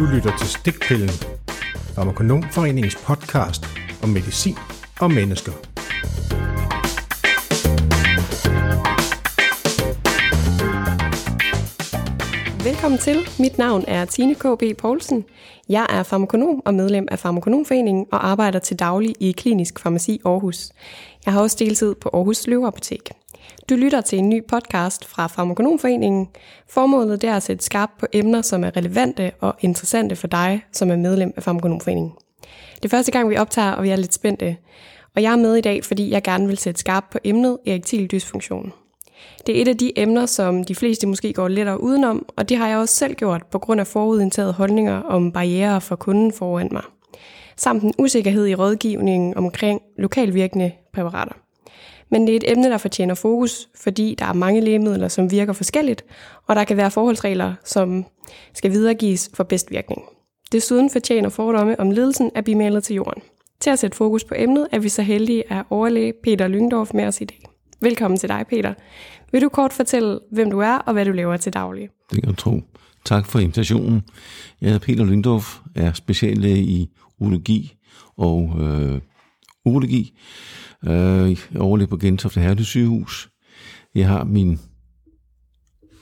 Du lytter til Stikpillen, Farmakonomforeningens podcast om medicin og mennesker. Velkommen til. Mit navn er Tine K.B. Poulsen. Jeg er farmakonom og medlem af Farmakonomforeningen og arbejder til daglig i Klinisk Farmaci Aarhus. Jeg har også deltid på Aarhus Løveapotek. Du lytter til en ny podcast fra Farmakonomforeningen. Formålet er at sætte skarpt på emner, som er relevante og interessante for dig, som er medlem af Farmakonomforeningen. Det er første gang, vi optager, og vi er lidt spændte. Og jeg er med i dag, fordi jeg gerne vil sætte skarpt på emnet erektil dysfunktion. Det er et af de emner, som de fleste måske går lettere udenom, og det har jeg også selv gjort på grund af forudindtaget holdninger om barriere for kunden foran mig. Samt en usikkerhed i rådgivningen omkring lokalvirkende præparater. Men det er et emne, der fortjener fokus, fordi der er mange lægemidler, som virker forskelligt, og der kan være forholdsregler, som skal videregives for bedst virkning. Desuden fortjener fordomme om ledelsen at blive malet til jorden. Til at sætte fokus på emnet er vi så heldige at overlæge Peter Lyngdorf med os i dag. Velkommen til dig, Peter. Vil du kort fortælle, hvem du er og hvad du laver til daglig? Det kan jeg tro. Tak for invitationen. Jeg hedder Peter Lyngdorf, er speciallæge i urologi og øh, urologi. Øh, jeg overlever på Gentofte Herlev sygehus. Jeg har min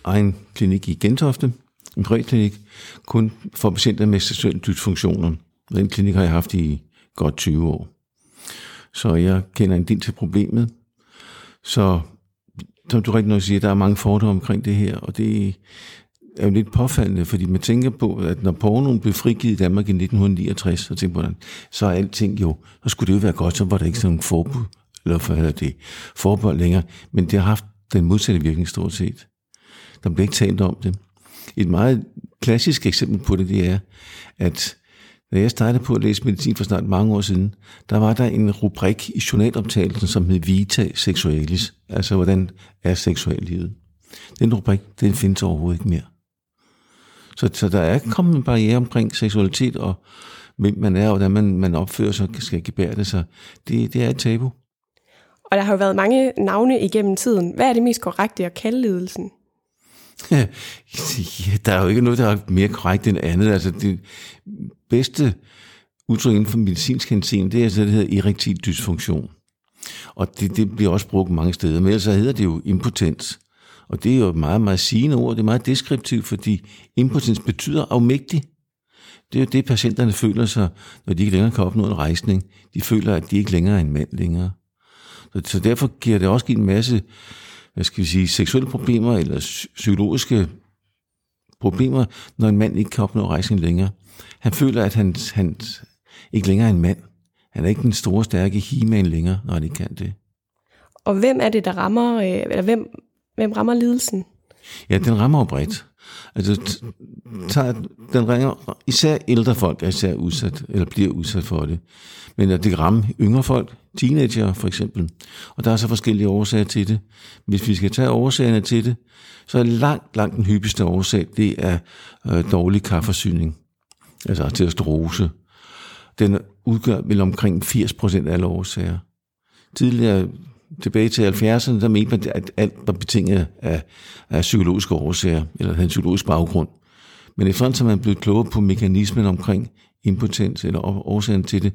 egen klinik i Gentofte, en privatklinik, kun for patienter med seksuelle dysfunktioner. Den klinik har jeg haft i godt 20 år. Så jeg kender en del til problemet. Så som du rigtig nok siger, der er mange fordomme omkring det her, og det er jo lidt påfaldende, fordi man tænker på, at når pornoen blev frigivet i Danmark i 1969, så tænker man, så er alting jo, så skulle det jo være godt, så var der ikke sådan en forbud, eller for det, forbud længere, men det har haft den modsatte virkning stort set. Der blev ikke talt om det. Et meget klassisk eksempel på det, det er, at da jeg startede på at læse medicin for snart mange år siden, der var der en rubrik i journaloptagelsen, som hed Vita Sexualis. Altså, hvordan er seksuallivet? Den rubrik, den findes overhovedet ikke mere. Så, så der er kommet en barriere omkring seksualitet, og hvem man er, og hvordan man, man opfører sig og skal gebære det sig. Det, det er et tabu. Og der har jo været mange navne igennem tiden. Hvad er det mest korrekte at kalde ledelsen? Ja, der er jo ikke noget, der er mere korrekt end andet. Altså, det bedste udtryk inden for medicinsk henseende, det er altså, det hedder erektil dysfunktion. Og det, det bliver også brugt mange steder. Men ellers så hedder det jo impotens. Og det er jo et meget, meget sigende ord. Det er meget deskriptivt, fordi impotens betyder afmægtig. Det er jo det, patienterne føler sig, når de ikke længere kan opnå en rejsning. De føler, at de ikke længere er en mand længere. Så, derfor giver det også en masse hvad skal vi sige, seksuelle problemer eller psykologiske problemer, når en mand ikke kan opnå rejsning længere. Han føler, at han, han ikke længere er en mand. Han er ikke den store, stærke he længere, når han ikke kan det. Og hvem er det, der rammer, øh, eller hvem, hvem rammer lidelsen? Ja, den rammer jo bredt. Altså, tager, den ringer, især ældre folk er især udsat, eller bliver udsat for det. Men at det rammer yngre folk, teenager for eksempel. Og der er så forskellige årsager til det. Hvis vi skal tage årsagerne til det, så er langt, langt den hyppigste årsag, det er øh, dårlig kaffeforsyning. Altså arteriosterose. Den udgør vel omkring 80% af alle årsager. Tidligere tilbage til 70'erne, der mente man, at alt var betinget af, af psykologiske årsager, eller havde en psykologisk baggrund. Men efterhånden som man blev klogere på mekanismen omkring impotens, eller årsagen til det,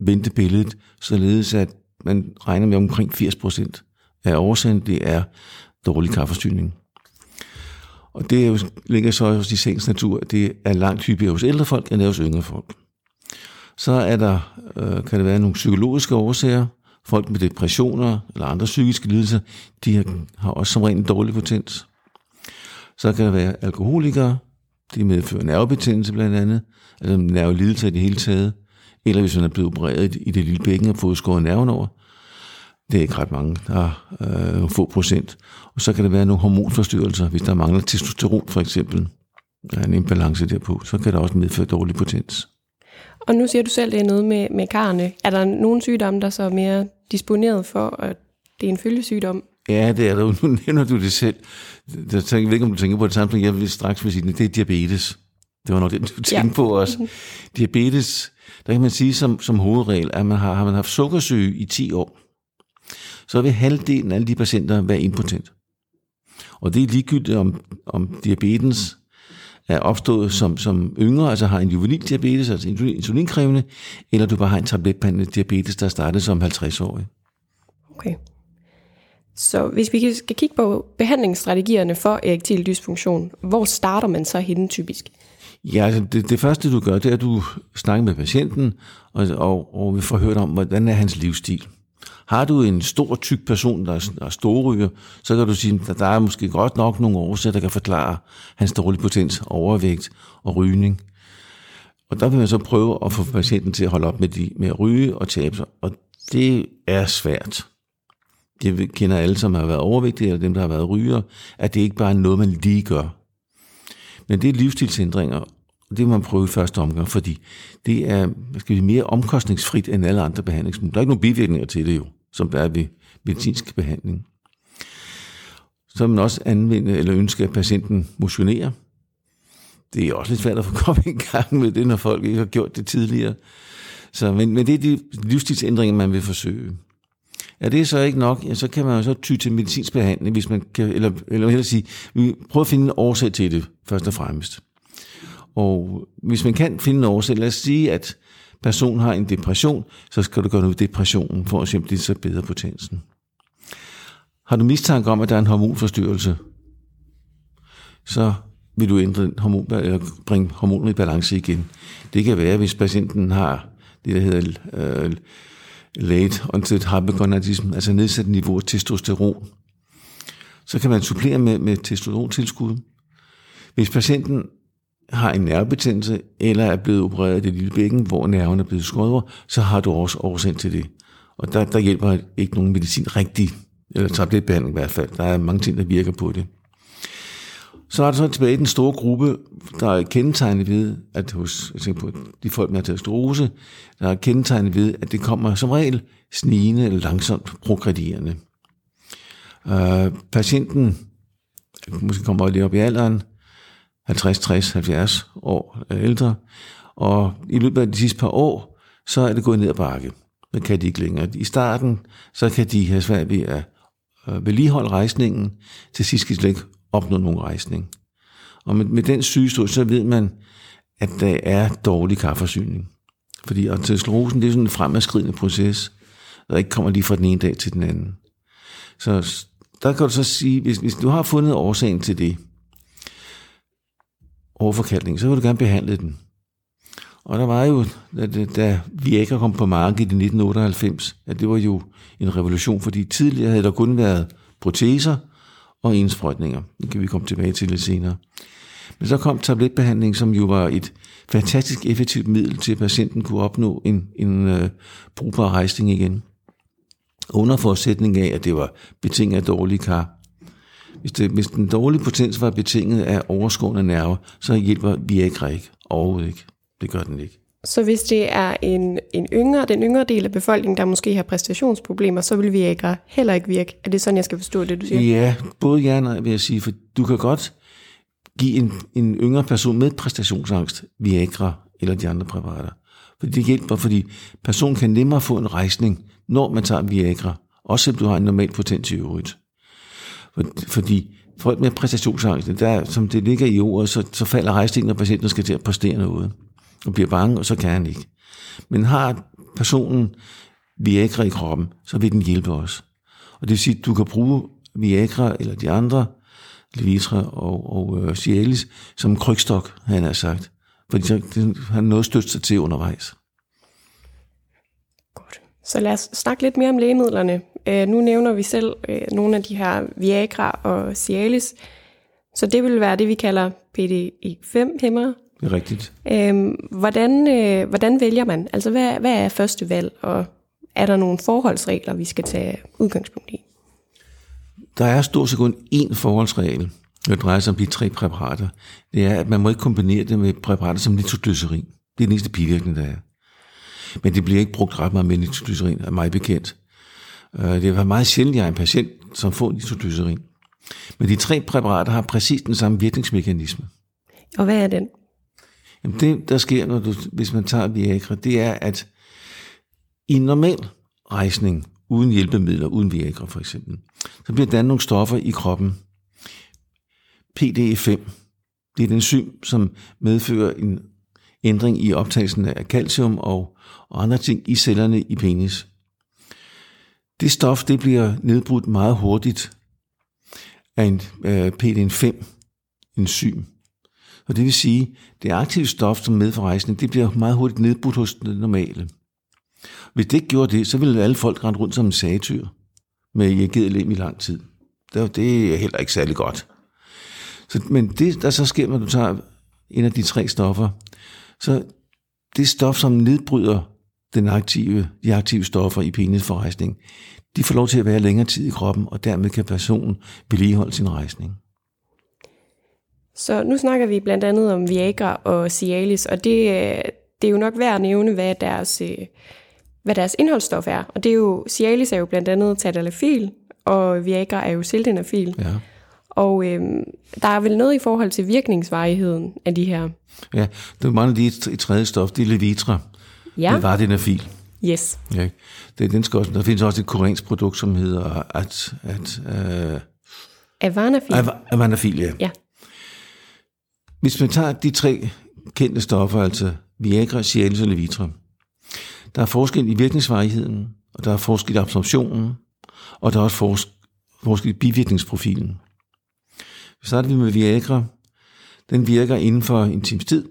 vendte billedet, således at man regner med omkring 80% af årsagen, det er dårlig kaffestyring. Og det er jo, ligger så hos de sagens natur, det er langt hyppigere hos ældre folk, end hos yngre folk. Så er der, øh, kan det være nogle psykologiske årsager, folk med depressioner eller andre psykiske lidelser, de har også som regel en dårlig potens. Så kan der være alkoholikere, de medfører nervebetændelse blandt andet, altså nervelidelser i det hele taget, eller hvis man er blevet opereret i det lille bækken og fået skåret nerven over. Det er ikke ret mange, der er øh, få procent. Og så kan der være nogle hormonforstyrrelser, hvis der mangler testosteron for eksempel. Der er en imbalance derpå, så kan der også medføre dårlig potens. Og nu siger du selv, det er noget med, med karne. Er der nogle sygdomme, der så er mere disponeret for, at det er en følgesygdom? Ja, det er der. Nu nævner du det selv. Jeg ved ikke, om du tænker på det samme, jeg vil straks vil sige, det er diabetes. Det var nok det, du tænkte ja. på også. Mm-hmm. Diabetes, der kan man sige som, som hovedregel, at man har, har man haft sukkersyge i 10 år, så vil halvdelen af alle de patienter være impotent. Og det er ligegyldigt, om, om diabetes er opstået som, som yngre, altså har en juvenil diabetes, altså insulinkrævende, eller du bare har en tabletbehandlet diabetes, der startede som 50-årig. Okay. Så hvis vi skal kigge på behandlingsstrategierne for erektil dysfunktion, hvor starter man så henne typisk? Ja, altså det, det første du gør, det er, at du snakker med patienten, og, og, og vi får hørt om, hvordan er hans livsstil. Har du en stor, tyk person, der er, storryger, så kan du sige, at der er måske godt nok nogle årsager, der kan forklare hans dårlige potens, overvægt og rygning. Og der vil man så prøve at få patienten til at holde op med, de, med at ryge og tabe sig. Og det er svært. Det kender alle, som har været overvægtige, eller dem, der har været ryger, at det ikke bare er noget, man lige gør. Men det er livsstilsændringer, og det må man prøve i første omgang, fordi det er skal vi, mere omkostningsfrit end alle andre behandlingsmuligheder. Der er ikke nogen bivirkninger til det jo, som der er ved medicinsk behandling. Så vil man også anvende eller ønske, at patienten motionerer. Det er også lidt svært at få kommet i gang med det, når folk ikke har gjort det tidligere. Så, men, men det er de livsstilsændringer, man vil forsøge. Er det så ikke nok, ja, så kan man jo så ty til medicinsk behandling, hvis man kan, eller, eller hellere sige, vi prøver at finde en årsag til det, først og fremmest. Og hvis man kan finde en årsag, lad os sige, at personen har en depression, så skal du gøre noget ved depressionen, for at simpelthen så bedre potensen. Har du mistanke om, at der er en hormonforstyrrelse, så vil du ændre hormon, eller bringe hormonet i balance igen. Det kan være, hvis patienten har det, der hedder uh, late onset hypogonadism, altså nedsat niveau af testosteron. Så kan man supplere med, med testosterontilskud. Hvis patienten har en nervebetændelse, eller er blevet opereret i det lille bækken, hvor nerven er blevet skåret over, så har du også årsag til det. Og der, der hjælper ikke nogen medicin rigtig, eller tabletbehandling i hvert fald. Der er mange ting, der virker på det. Så er der så tilbage den store gruppe, der er kendetegnet ved, at hos jeg på, de folk med aterosklerose, der er kendetegnet ved, at det kommer som regel snigende eller langsomt progredierende. Uh, patienten måske kommer lidt op i alderen, 50, 60, 70 år øh, ældre, og i løbet af de sidste par år, så er det gået ned ad bakke. Det kan de ikke længere. I starten, så kan de have svært ved at øh, vedligeholde rejsningen. Til sidst kan de slet ikke opnå nogen rejsning. Og med, med den sygestol, så ved man, at der er dårlig kaffeforsyning. Fordi arteriosklerosen, det er sådan en fremadskridende proces, der ikke kommer lige fra den ene dag til den anden. Så der kan du så sige, hvis, hvis du har fundet årsagen til det, overforkaldning, så vil du gerne behandle den. Og der var jo, da, da Viagra kom på markedet i 1998, at det var jo en revolution, fordi tidligere havde der kun været proteser og indsprøjtninger. Det kan vi komme tilbage til lidt senere. Men så kom tabletbehandling, som jo var et fantastisk effektivt middel til, at patienten kunne opnå en, en uh, brugbar rejsning igen. Under forudsætning af, at det var betinget af dårlige kar. Hvis, det, hvis den dårlige potens var betinget af overskårende nerver, så hjælper Viagra ikke. Overhovedet ikke. Det gør den ikke. Så hvis det er en, en yngre, den yngre del af befolkningen, der måske har præstationsproblemer, så vil Viagra heller ikke virke. Er det sådan, jeg skal forstå det, du siger? Ja, både ja og nej, vil jeg sige. For du kan godt give en, en yngre person med præstationsangst Viagra eller de andre præparater. Fordi det hjælper, fordi personen kan nemmere få en rejsning, når man tager Viagra. Også selvom du har en normal potens i øvrigt. Fordi folk med præstationsangst, der, som det ligger i ordet, så, så falder rejstingen, når patienten skal til at præstere noget og bliver bange, og så kan han ikke. Men har personen Viagra i kroppen, så vil den hjælpe os. Og det vil sige, at du kan bruge Viagra eller de andre, Levitra og, og uh, Cialis, som krygstok, han har sagt. Fordi så, det, han noget stødt sig til undervejs. Godt. Så lad os snakke lidt mere om lægemidlerne. Uh, nu nævner vi selv uh, nogle af de her Viagra og Cialis. Så det vil være det, vi kalder PDE5-hæmmere. Det er rigtigt. Øhm, hvordan, øh, hvordan vælger man? Altså, hvad, hvad er første valg, og er der nogle forholdsregler, vi skal tage udgangspunkt i? Der er stort set kun én forholdsregel, når det drejer sig om de tre præparater. Det er, at man må ikke kombinere det med præparater som nitroglycerin. Det er den eneste bivirkning, der er. Men det bliver ikke brugt ret meget med nitroglycerin, er mig bekendt. Øh, det er meget sjældent, jeg er en patient, som får nitroglycerin. Men de tre præparater har præcis den samme virkningsmekanisme. Og hvad er den? Jamen det, der sker, når du, hvis man tager Viagra, det er, at i en normal rejsning, uden hjælpemidler, uden Viagra for eksempel, så bliver der nogle stoffer i kroppen. PDE5, Det er et enzym, som medfører en ændring i optagelsen af calcium og, og andre ting i cellerne i penis. Det stof det bliver nedbrudt meget hurtigt af en øh, PDN5 enzym. Og det vil sige, det aktive stof, som medforrejsning, det bliver meget hurtigt nedbrudt hos den normale. Hvis det ikke gjorde det, så ville alle folk rende rundt som en satyr med irrigeret lem i lang tid. Det er heller ikke særlig godt. Så, men det, der så sker, når du tager en af de tre stoffer, så det stof, som nedbryder den aktive, de aktive stoffer i penisforrejsning, de får lov til at være længere tid i kroppen, og dermed kan personen vedligeholde sin rejsning. Så nu snakker vi blandt andet om Viagra og Cialis, og det, det er jo nok værd at nævne, hvad deres, hvad deres indholdsstof er. Og det er jo, Cialis er jo blandt andet tadalafil, og Viagra er jo sildenafil. Ja. Og øhm, der er vel noget i forhold til virkningsvarigheden af de her. Ja, der mangler lige et tredje stof, det er Levitra. Ja. Det var fil. Yes. Ja, det, den skal også, der findes også et koreansk produkt, som hedder at, at, uh, Avanafil. Av- Avanafil, ja. ja. Hvis man tager de tre kendte stoffer, altså Viagra, Cialis og Levitra, der er forskel i virkningsvarigheden, og der er forskel i absorptionen, og der er også forskel i bivirkningsprofilen. Så starter vi med Viagra. Den virker inden for en times tid,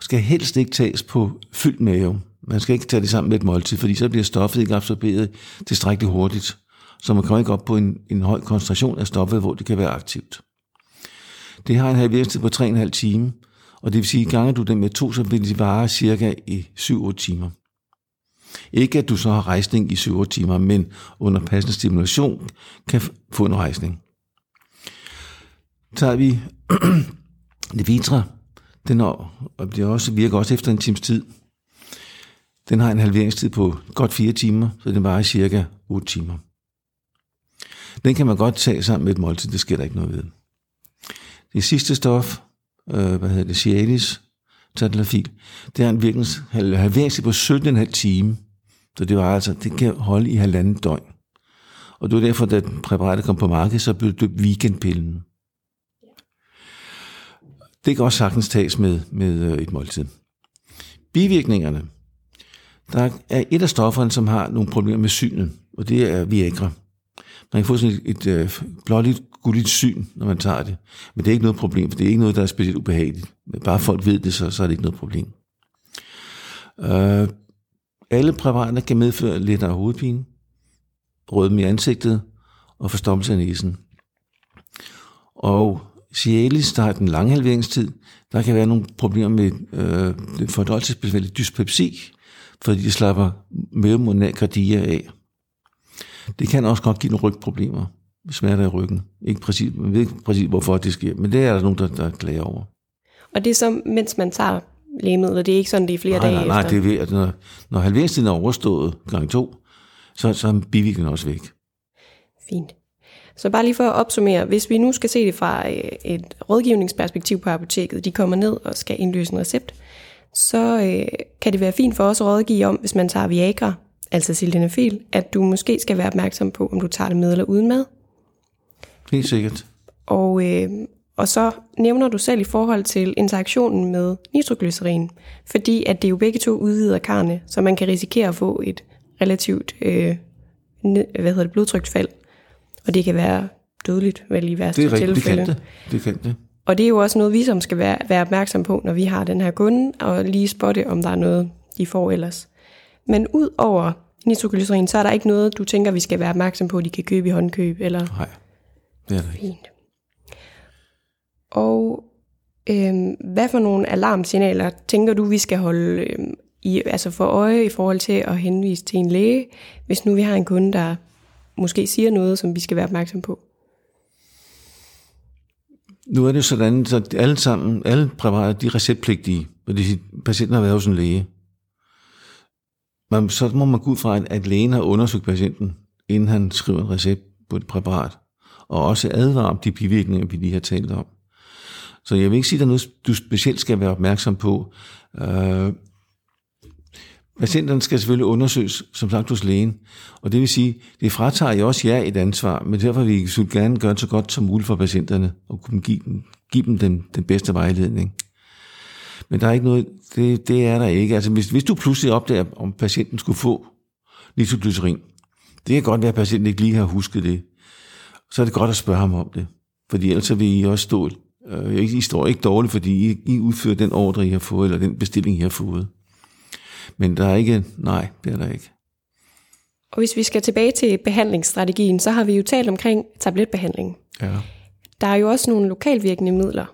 skal helst ikke tages på fyldt mave. Man skal ikke tage det sammen med et måltid, fordi så bliver stoffet ikke absorberet tilstrækkeligt hurtigt. Så man kommer ikke op på en, en høj koncentration af stoffet, hvor det kan være aktivt. Det har en halveringstid på 3,5 timer, og det vil sige, at ganger du den med to, så vil det vare cirka i 7-8 timer. Ikke at du så har rejsning i 7-8 timer, men under passende stimulation kan få en rejsning. Tager vi Levitra, den er, og det også, virker også efter en times tid. Den har en halveringstid på godt 4 timer, så den varer cirka 8 timer. Den kan man godt tage sammen med et måltid, det sker der ikke noget ved. Det sidste stof, øh, hvad hedder det, Cialis, tadalafil, det har en virkens halveringstid på 17,5 time. Så det var altså, det kan holde i halvanden døgn. Og det var derfor, da præparatet kom på markedet, så blev det weekendpillen. Det kan også sagtens tages med, med øh, et måltid. Bivirkningerne. Der er et af stofferne, som har nogle problemer med synet, og det er Viagra. Man kan få sådan et, et, øh, blåligt, gulligt syn, når man tager det. Men det er ikke noget problem, for det er ikke noget, der er specielt ubehageligt. Bare folk ved det, så, så er det ikke noget problem. Uh, alle præparater kan medføre lettere hovedpine, rødme i ansigtet og forstoppelse af næsen. Og Cialis, der har den lange halveringstid, der kan være nogle problemer med øh, fordøjelsesbesværlig dyspepsi, fordi de slapper mødemunden gradia af. Det kan også godt give nogle rygproblemer, smerter i ryggen. Ikke præcis, man ved ikke præcis, hvorfor det sker, men det er der nogen, der, der klager over. Og det er så, mens man tager lægemidler, det er ikke sådan, det er flere nej, dage nej, efter? Nej, det er ved, at når, når halveringstiden er overstået gang to, så, så er bivirkningen også væk. Fint. Så bare lige for at opsummere, hvis vi nu skal se det fra øh, et rådgivningsperspektiv på apoteket, de kommer ned og skal indløse en recept, så øh, kan det være fint for os at rådgive om, hvis man tager Viagra, altså sildenafil, at du måske skal være opmærksom på, om du tager det med eller uden mad. Helt sikkert. Og, øh, og så nævner du selv i forhold til interaktionen med nitroglycerin, fordi at det jo begge to udvider karne, så man kan risikere at få et relativt øh, hvad hedder det, blodtryksfald og det kan være dødeligt, vel i værste det er rigtigt, tilfælde. Det kan det. det kan det. Og det er jo også noget, vi som skal være, være opmærksom på, når vi har den her kunde, og lige spotte, om der er noget, de får ellers. Men ud over nitroglycerin, så er der ikke noget, du tænker, vi skal være opmærksom på, de kan købe i håndkøb? Eller? Nej, det er det ikke. Fint. Og øhm, hvad for nogle alarmsignaler tænker du, vi skal holde øhm, i, altså for øje i forhold til at henvise til en læge, hvis nu vi har en kunde, der måske siger noget, som vi skal være opmærksom på? Nu er det sådan, så alle sammen, alle præparater, de er receptpligtige, og patienten har været hos en læge. Man, så må man gå ud fra, at lægen har undersøgt patienten, inden han skriver en recept på et præparat, og også advarer om de bivirkninger, vi lige har talt om. Så jeg vil ikke sige, at der er noget, du specielt skal være opmærksom på. Øh, Patienterne skal selvfølgelig undersøges, som sagt, hos lægen. Og det vil sige, det fratager jo også jer et ansvar, men derfor vil vi gerne gøre det så godt som muligt for patienterne, og kunne give dem, give dem den, den bedste vejledning. Men der er ikke noget, det, det er der ikke. Altså hvis, hvis du pludselig opdager, om patienten skulle få nitroglycerin, det kan godt være, at patienten ikke lige har husket det, så er det godt at spørge ham om det. Fordi ellers vil I også stå, øh, I står ikke dårligt, fordi I, I udfører den ordre, I har fået, eller den bestilling, I har fået. Men der er ikke, nej, det er der ikke. Og hvis vi skal tilbage til behandlingsstrategien, så har vi jo talt omkring tabletbehandling. Ja. Der er jo også nogle lokalvirkende midler.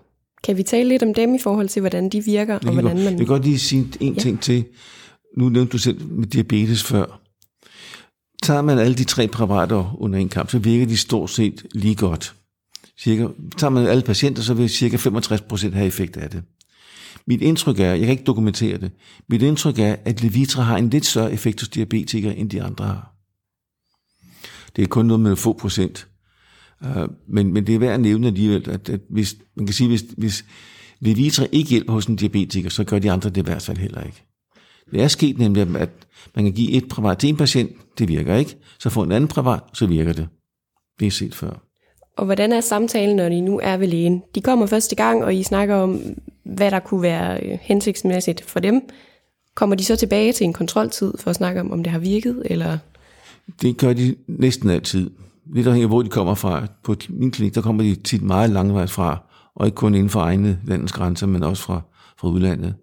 Kan vi tale lidt om dem i forhold til, hvordan de virker, og hvordan man... jeg kan godt lige sige en Ja. ting til. Nu nævnte du selv med diabetes før. Tager man alle de tre præparater under en kamp, så virker de stort set lige godt. Cirka, tager man alle patienter, så vil cirka 65% have effekt af det. Mit indtryk er, jeg kan ikke dokumentere det, mit indtryk er, at Levitra har en lidt større effekt hos diabetikere, end de andre har. Det er kun noget med få procent. Øh, men, men det er værd at nævne alligevel, at, at hvis, man kan sige, hvis, hvis Levitra ikke hjælper hos en diabetiker, så gør de andre det i hvert fald heller ikke. Det er sket nemlig, at man kan give et præparat til en patient, det virker ikke. Så får en anden præparat, så virker det. Det er set før. Og hvordan er samtalen, når I nu er ved lægen? De kommer første gang, og I snakker om, hvad der kunne være øh, hensigtsmæssigt for dem. Kommer de så tilbage til en kontroltid for at snakke om, om det har virket? Eller? Det gør de næsten altid. Lidt afhængig af, hvor de kommer fra. På min klinik, der kommer de tit meget langvejs fra, og ikke kun inden for egne landets grænser, men også fra, fra udlandet.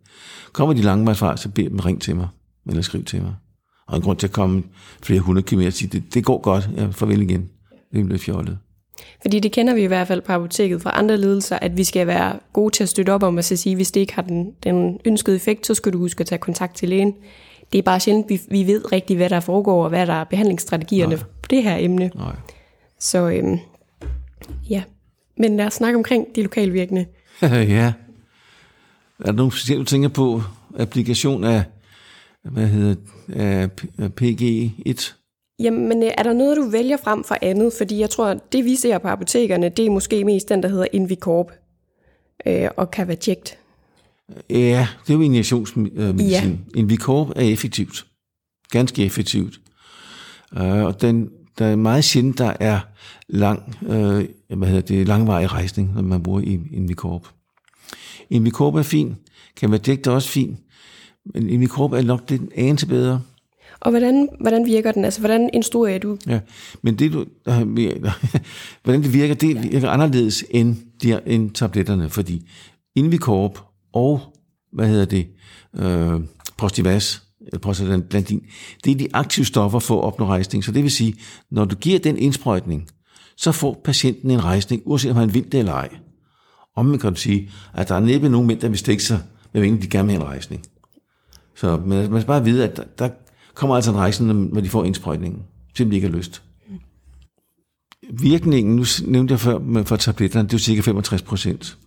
Kommer de langvejs fra, så beder dem ring til mig, eller skriv til mig. Og en grund til at komme flere hundrede kilometer og sige, det, det går godt, ja, farvel igen. Det er fjollet. Fordi det kender vi i hvert fald på apoteket fra andre ledelser, at vi skal være gode til at støtte op om, og så sige, hvis det ikke har den, den ønskede effekt, så skal du huske at tage kontakt til lægen. Det er bare sjældent, vi, vi ved rigtigt, hvad der foregår, og hvad der er behandlingsstrategierne på det her emne. Nej. Så øhm, ja, men lad os snakke omkring de lokalvirkende. ja. Er der nogle specielle, du tænker på applikation af, hvad hedder det, af P- af PG1? Jamen, øh, er der noget, du vælger frem for andet? Fordi jeg tror, det vi ser på apotekerne, det er måske mest den, der hedder Invicorp øh, og Cavaject. Ja, det er jo injektionsmedicin. Ja. Invicorp er effektivt. Ganske effektivt. Uh, og den, der er meget sjældent, der er lang, uh, hvad hedder det, langvarig rejsning, når man bruger Invicorp. Invicorp er fin. Kan være dækt også fin. Men Invicorp er nok lidt anelse bedre. Og hvordan, hvordan virker den? Altså, hvordan instruerer du? Ja, men det du, hvordan det virker, det virker anderledes end, de, end tabletterne, fordi Invicorp og, hvad hedder det, øh, Prostivas, eller prostaglandin, det er de aktive stoffer for at opnå rejsning. Så det vil sige, når du giver den indsprøjtning, så får patienten en rejsning, uanset om han vil det eller ej. Om man kan du sige, at der er næppe nogen mænd, der vil stikke sig, med de gerne vil have en rejsning. Så man, man skal bare vide, at der, der kommer altså en rejse, når- de får indsprøjtningen, selvom de ikke har lyst. Virkningen, nu nævnte jeg før med, for tabletterne, det er cirka 65 procent.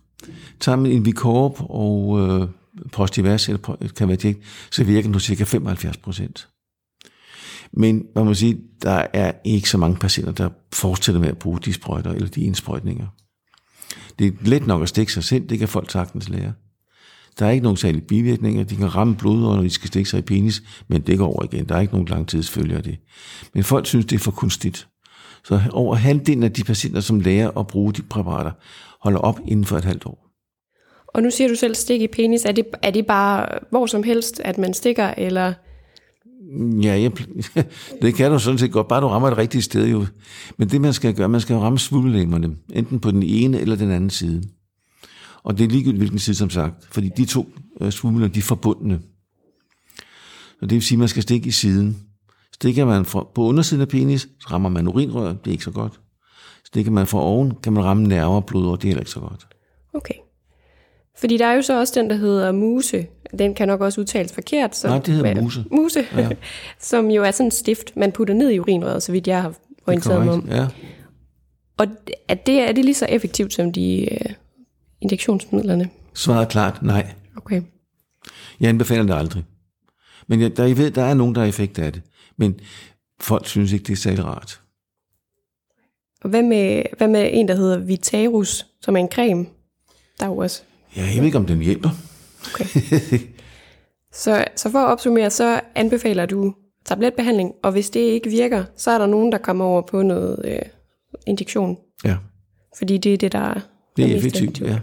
Tager man en Vicorp og øh, Postivas, eller Pro- Cavaject, så virker den på cirka 75 procent. Men man må sige, der er ikke så mange patienter, der fortsætter med at bruge de sprøjter eller de indsprøjtninger. Det er let nok at stikke sig selv, det kan folk sagtens lære. Der er ikke nogen særlige bivirkninger. De kan ramme blodårer, når de skal stikke sig i penis, men det går over igen. Der er ikke nogen langtidsfølge af det. Men folk synes, det er for kunstigt. Så over halvdelen af de patienter, som lærer at bruge de præparater, holder op inden for et halvt år. Og nu siger du selv stik i penis. Er det, er det bare hvor som helst, at man stikker, eller... Ja, jeg, det kan du sådan set godt, bare du rammer det rigtige sted jo. Men det man skal gøre, man skal ramme svullemerne, enten på den ene eller den anden side. Og det er ligegyldigt hvilken side, som sagt, fordi de to øh, svulmer, de er forbundne. Så det vil sige, at man skal stikke i siden. Stikker man fra, på undersiden af penis, så rammer man urinrør, det er ikke så godt. Stikker man fra oven, kan man ramme nerver og blodår, det er heller ikke så godt. Okay. Fordi der er jo så også den, der hedder muse. Den kan nok også udtales forkert. Så, Nej, det hedder muse. Muse, ja. som jo er sådan en stift, man putter ned i urinrøret, så vidt jeg har orienteret mig om. Ja. Og er det, er det lige så effektivt som de øh, injektionsmidlerne? Svaret er klart, nej. Okay. Jeg anbefaler det aldrig. Men jeg, der, jeg ved, der er nogen, der har effekt af det. Men folk synes ikke, det er særlig rart. Og hvad med, hvad med en, der hedder Vitarus, som er en creme? Der er jo også. Ja, jeg ved ikke, om den hjælper. Okay. Så, så for at opsummere, så anbefaler du tabletbehandling, og hvis det ikke virker, så er der nogen, der kommer over på noget øh, injektion. Ja, Fordi det er det, der er det er mest effektivt. Ja.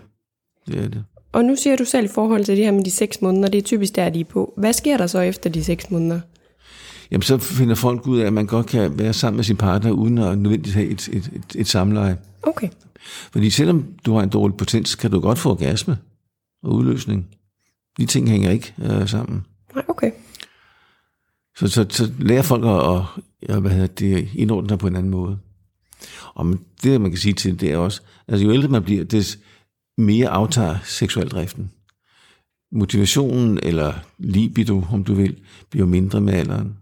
Det er det. Og nu siger du selv i forhold til det her med de seks måneder, det er typisk der, de er på. Hvad sker der så efter de seks måneder? Jamen, så finder folk ud af, at man godt kan være sammen med sin partner, uden at nødvendigvis have et, et, et, et samleje. Okay. Fordi selvom du har en dårlig potens, kan du godt få orgasme og udløsning. De ting hænger ikke øh, sammen. Nej, okay. Så, så, så lærer folk at, at ja, hvad hedder det, indordne sig på en anden måde. Og det, man kan sige til det er også, altså jo ældre man bliver, des mere aftager seksualdriften. Motivationen, eller libido, om du vil, bliver mindre med alderen.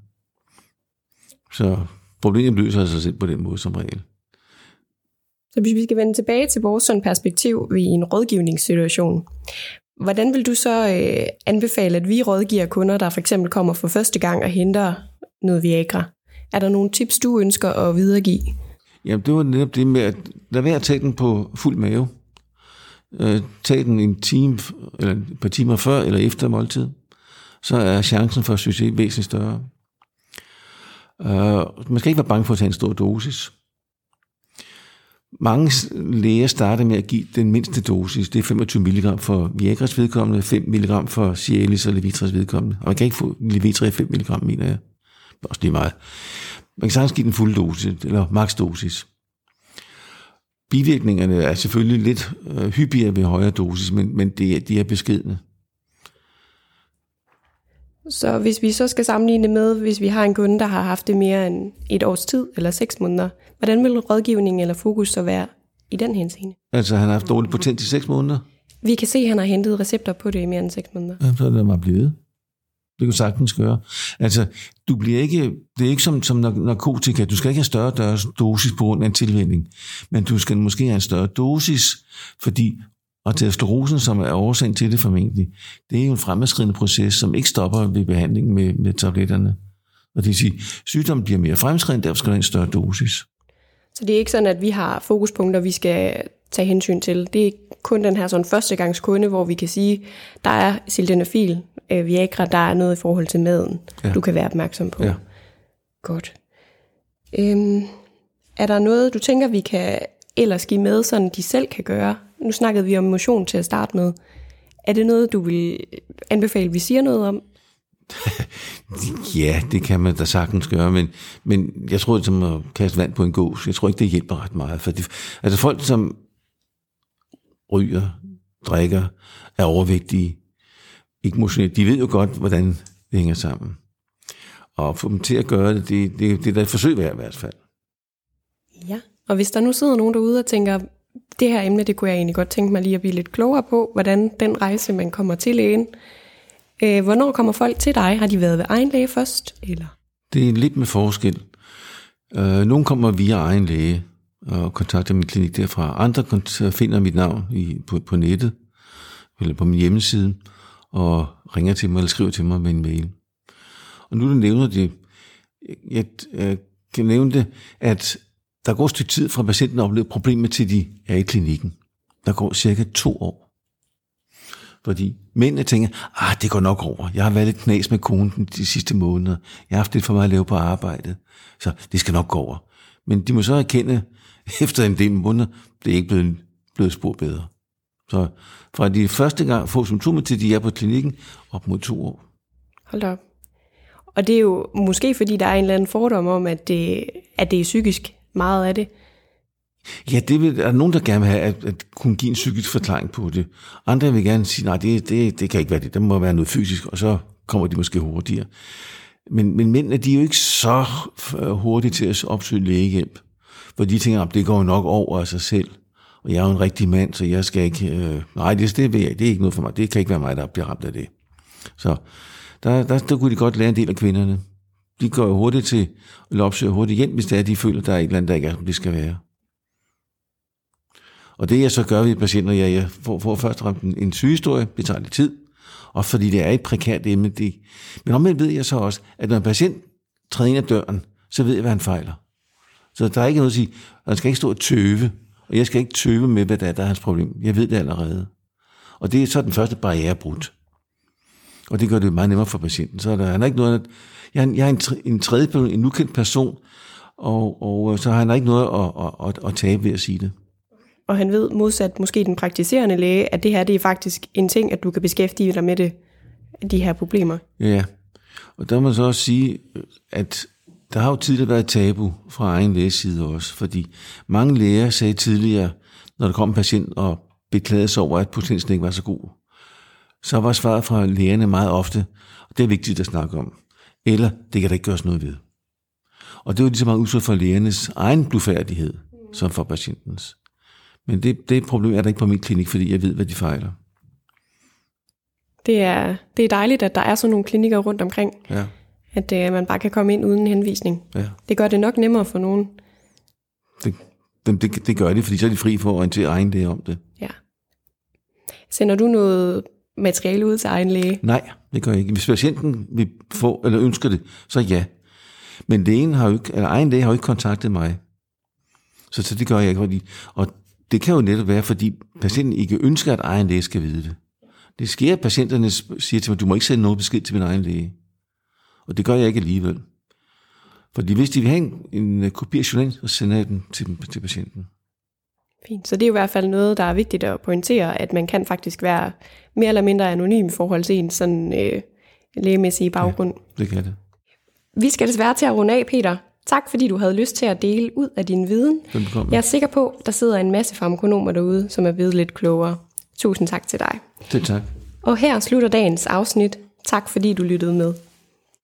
Så problemet løser sig selv på den måde som regel. Så hvis vi skal vende tilbage til vores sådan perspektiv i en rådgivningssituation, hvordan vil du så øh, anbefale, at vi rådgiver kunder, der for eksempel kommer for første gang og henter noget Viagra? Er der nogle tips, du ønsker at videregive? Jamen, det var netop det med, at lad være at tage den på fuld mave. Øh, tag den en time, eller et par timer før eller efter måltid. Så er chancen for succes væsentligt større. Uh, man skal ikke være bange for at tage en stor dosis. Mange læger starter med at give den mindste dosis. Det er 25 mg for Viagras vedkommende, 5 mg for Cialis og Levitras vedkommende. Og man kan ikke få Levitra i 5 mg, mener jeg. Det er også lige meget. Man kan sagtens give den fulde dosis, eller maks dosis. Bivirkningerne er selvfølgelig lidt øh, hyppigere ved højere dosis, men, men det, de er beskedne. Så hvis vi så skal sammenligne med, hvis vi har en kunde, der har haft det mere end et års tid eller seks måneder, hvordan vil rådgivning eller fokus så være i den henseende? Altså, han har haft dårlig potent i seks måneder? Vi kan se, at han har hentet recepter på det i mere end seks måneder. Ja, så er det bare blevet. Det kan sagtens gøre. Altså, du bliver ikke, det er ikke som, som narkotika. Du skal ikke have større dosis på grund af en tilvænding. Men du skal måske have en større dosis, fordi og som er årsagen til det formentlig, det er jo en fremadskridende proces, som ikke stopper ved behandling med, med tabletterne. Og det vil sige, sygdommen bliver mere fremskridende, derfor skal der en større dosis. Så det er ikke sådan, at vi har fokuspunkter, vi skal tage hensyn til. Det er kun den her sådan førstegangskunde, hvor vi kan sige, der er sildenafil, øh, Viagra, der er noget i forhold til maden, ja. du kan være opmærksom på. Ja. Godt. Øhm, er der noget, du tænker, vi kan ellers give med, sådan de selv kan gøre? Nu snakkede vi om motion til at starte med. Er det noget, du vil anbefale, vi siger noget om? ja, det kan man da sagtens gøre, men, men jeg tror, det er som at kaste vand på en gås. Jeg tror ikke, det hjælper ret meget. For det, altså folk, som ryger, drikker, er overvægtige, ikke motioneret, de ved jo godt, hvordan det hænger sammen. Og få dem til at gøre det, det, det, det er da et forsøg værd i hvert fald. Ja, og hvis der nu sidder nogen derude og tænker, det her emne, det kunne jeg egentlig godt tænke mig lige at blive lidt klogere på, hvordan den rejse, man kommer til lægen. Øh, hvornår kommer folk til dig? Har de været ved egen læge først? Eller? Det er lidt med forskel. Øh, nogle kommer via egen læge og kontakter min klinik derfra. Andre finder mit navn i, på, på nettet eller på min hjemmeside og ringer til mig eller skriver til mig med en mail. Og nu du nævner det, jeg, jeg kan nævne det, at der går et stykke tid fra patienten oplever problemer til de er i klinikken. Der går cirka to år. Fordi mændene tænker, ah, det går nok over. Jeg har været lidt knas med konen de sidste måneder. Jeg har haft lidt for meget at lave på arbejdet. Så det skal nok gå over. Men de må så erkende, efter en del måneder, det er ikke blevet, blevet spor bedre. Så fra de første gang får symptomer til, de er på klinikken, op mod to år. Hold op. Og det er jo måske, fordi der er en eller anden fordom om, at det, at det er psykisk meget af det. Ja, det vil, er nogen, der gerne vil have at, at kunne give en psykisk forklaring på det. Andre vil gerne sige, nej, det, det, det kan ikke være det. Det må være noget fysisk, og så kommer de måske hurtigere. Men, men mændene, de er jo ikke så hurtige til at opsøge lægehjælp. For de tænker, at det går nok over af sig selv. Og jeg er jo en rigtig mand, så jeg skal ikke... Øh, nej, det, det, det er ikke noget for mig. Det kan ikke være mig, der bliver ramt af det. Så der, der, der kunne de godt lære en del af kvinderne. De går jo hurtigt til, eller hurtigt hjem, hvis det er, de føler, der er et eller andet, der ikke er, som det skal være. Og det jeg så gør ved patienter, jeg, jeg får, får først ramt en, en sygehistorie, det tager lidt tid, og fordi det er et prekært emne. Det, men omvendt ved jeg så også, at når en patient træder ind ad døren, så ved jeg, hvad han fejler. Så der er ikke noget at sige, han skal ikke stå og tøve, og jeg skal ikke tøve med, hvad der er, der er hans problem. Jeg ved det allerede. Og det er så den første barriere brudt. Og det gør det meget nemmere for patienten. Så er der, han er ikke noget, at, jeg, jeg er en, en tredje person, en ukendt person, og, og så har han ikke noget at, at, at, at tabe ved at sige det. og han ved modsat måske den praktiserende læge, at det her det er faktisk en ting, at du kan beskæftige dig med det, de her problemer. Ja, og der må man så også sige, at der har jo tidligere været tabu fra egen læges side også, fordi mange læger sagde tidligere, når der kom en patient og beklagede sig over, at potensen ikke var så god, så var svaret fra lægerne meget ofte, og det er vigtigt at snakke om, eller det kan der ikke gøres noget ved. Og det var lige så meget udtryk for lægernes egen blufærdighed, som for patientens. Men det, det problem er der ikke på min klinik, fordi jeg ved, hvad de fejler. Det er, det er dejligt, at der er sådan nogle klinikker rundt omkring. Ja. At uh, man bare kan komme ind uden henvisning. Ja. Det gør det nok nemmere for nogen. Det, det, det, det gør de, fordi så er de fri for at orientere egen læge om det. Ja. Sender du noget materiale ud til egen læge? Nej, det gør jeg ikke. Hvis patienten vil få, eller ønsker det, så ja. Men lægen har jo ikke, eller egen læge har jo ikke kontaktet mig. Så, så det gør jeg ikke. Fordi, og det kan jo netop være, fordi patienten ikke ønsker, at egen læge skal vide det. Det sker, at patienterne siger til mig, du må ikke sende noget besked til min egen læge. Og det gør jeg ikke alligevel. Fordi hvis de vil have en, en kopi af journalen, så sender jeg den til, til patienten. Fint. Så det er i hvert fald noget, der er vigtigt at pointere, at man kan faktisk være mere eller mindre anonym i forhold til en sådan øh, lægemæssige baggrund. Ja, det kan det. Vi skal desværre til at runde af, Peter. Tak fordi du havde lyst til at dele ud af din viden. Velbekomme. Jeg er sikker på, at der sidder en masse farmakonomer derude, som er ved lidt klogere. Tusind tak til dig. Selv tak. Og her slutter dagens afsnit. Tak fordi du lyttede med.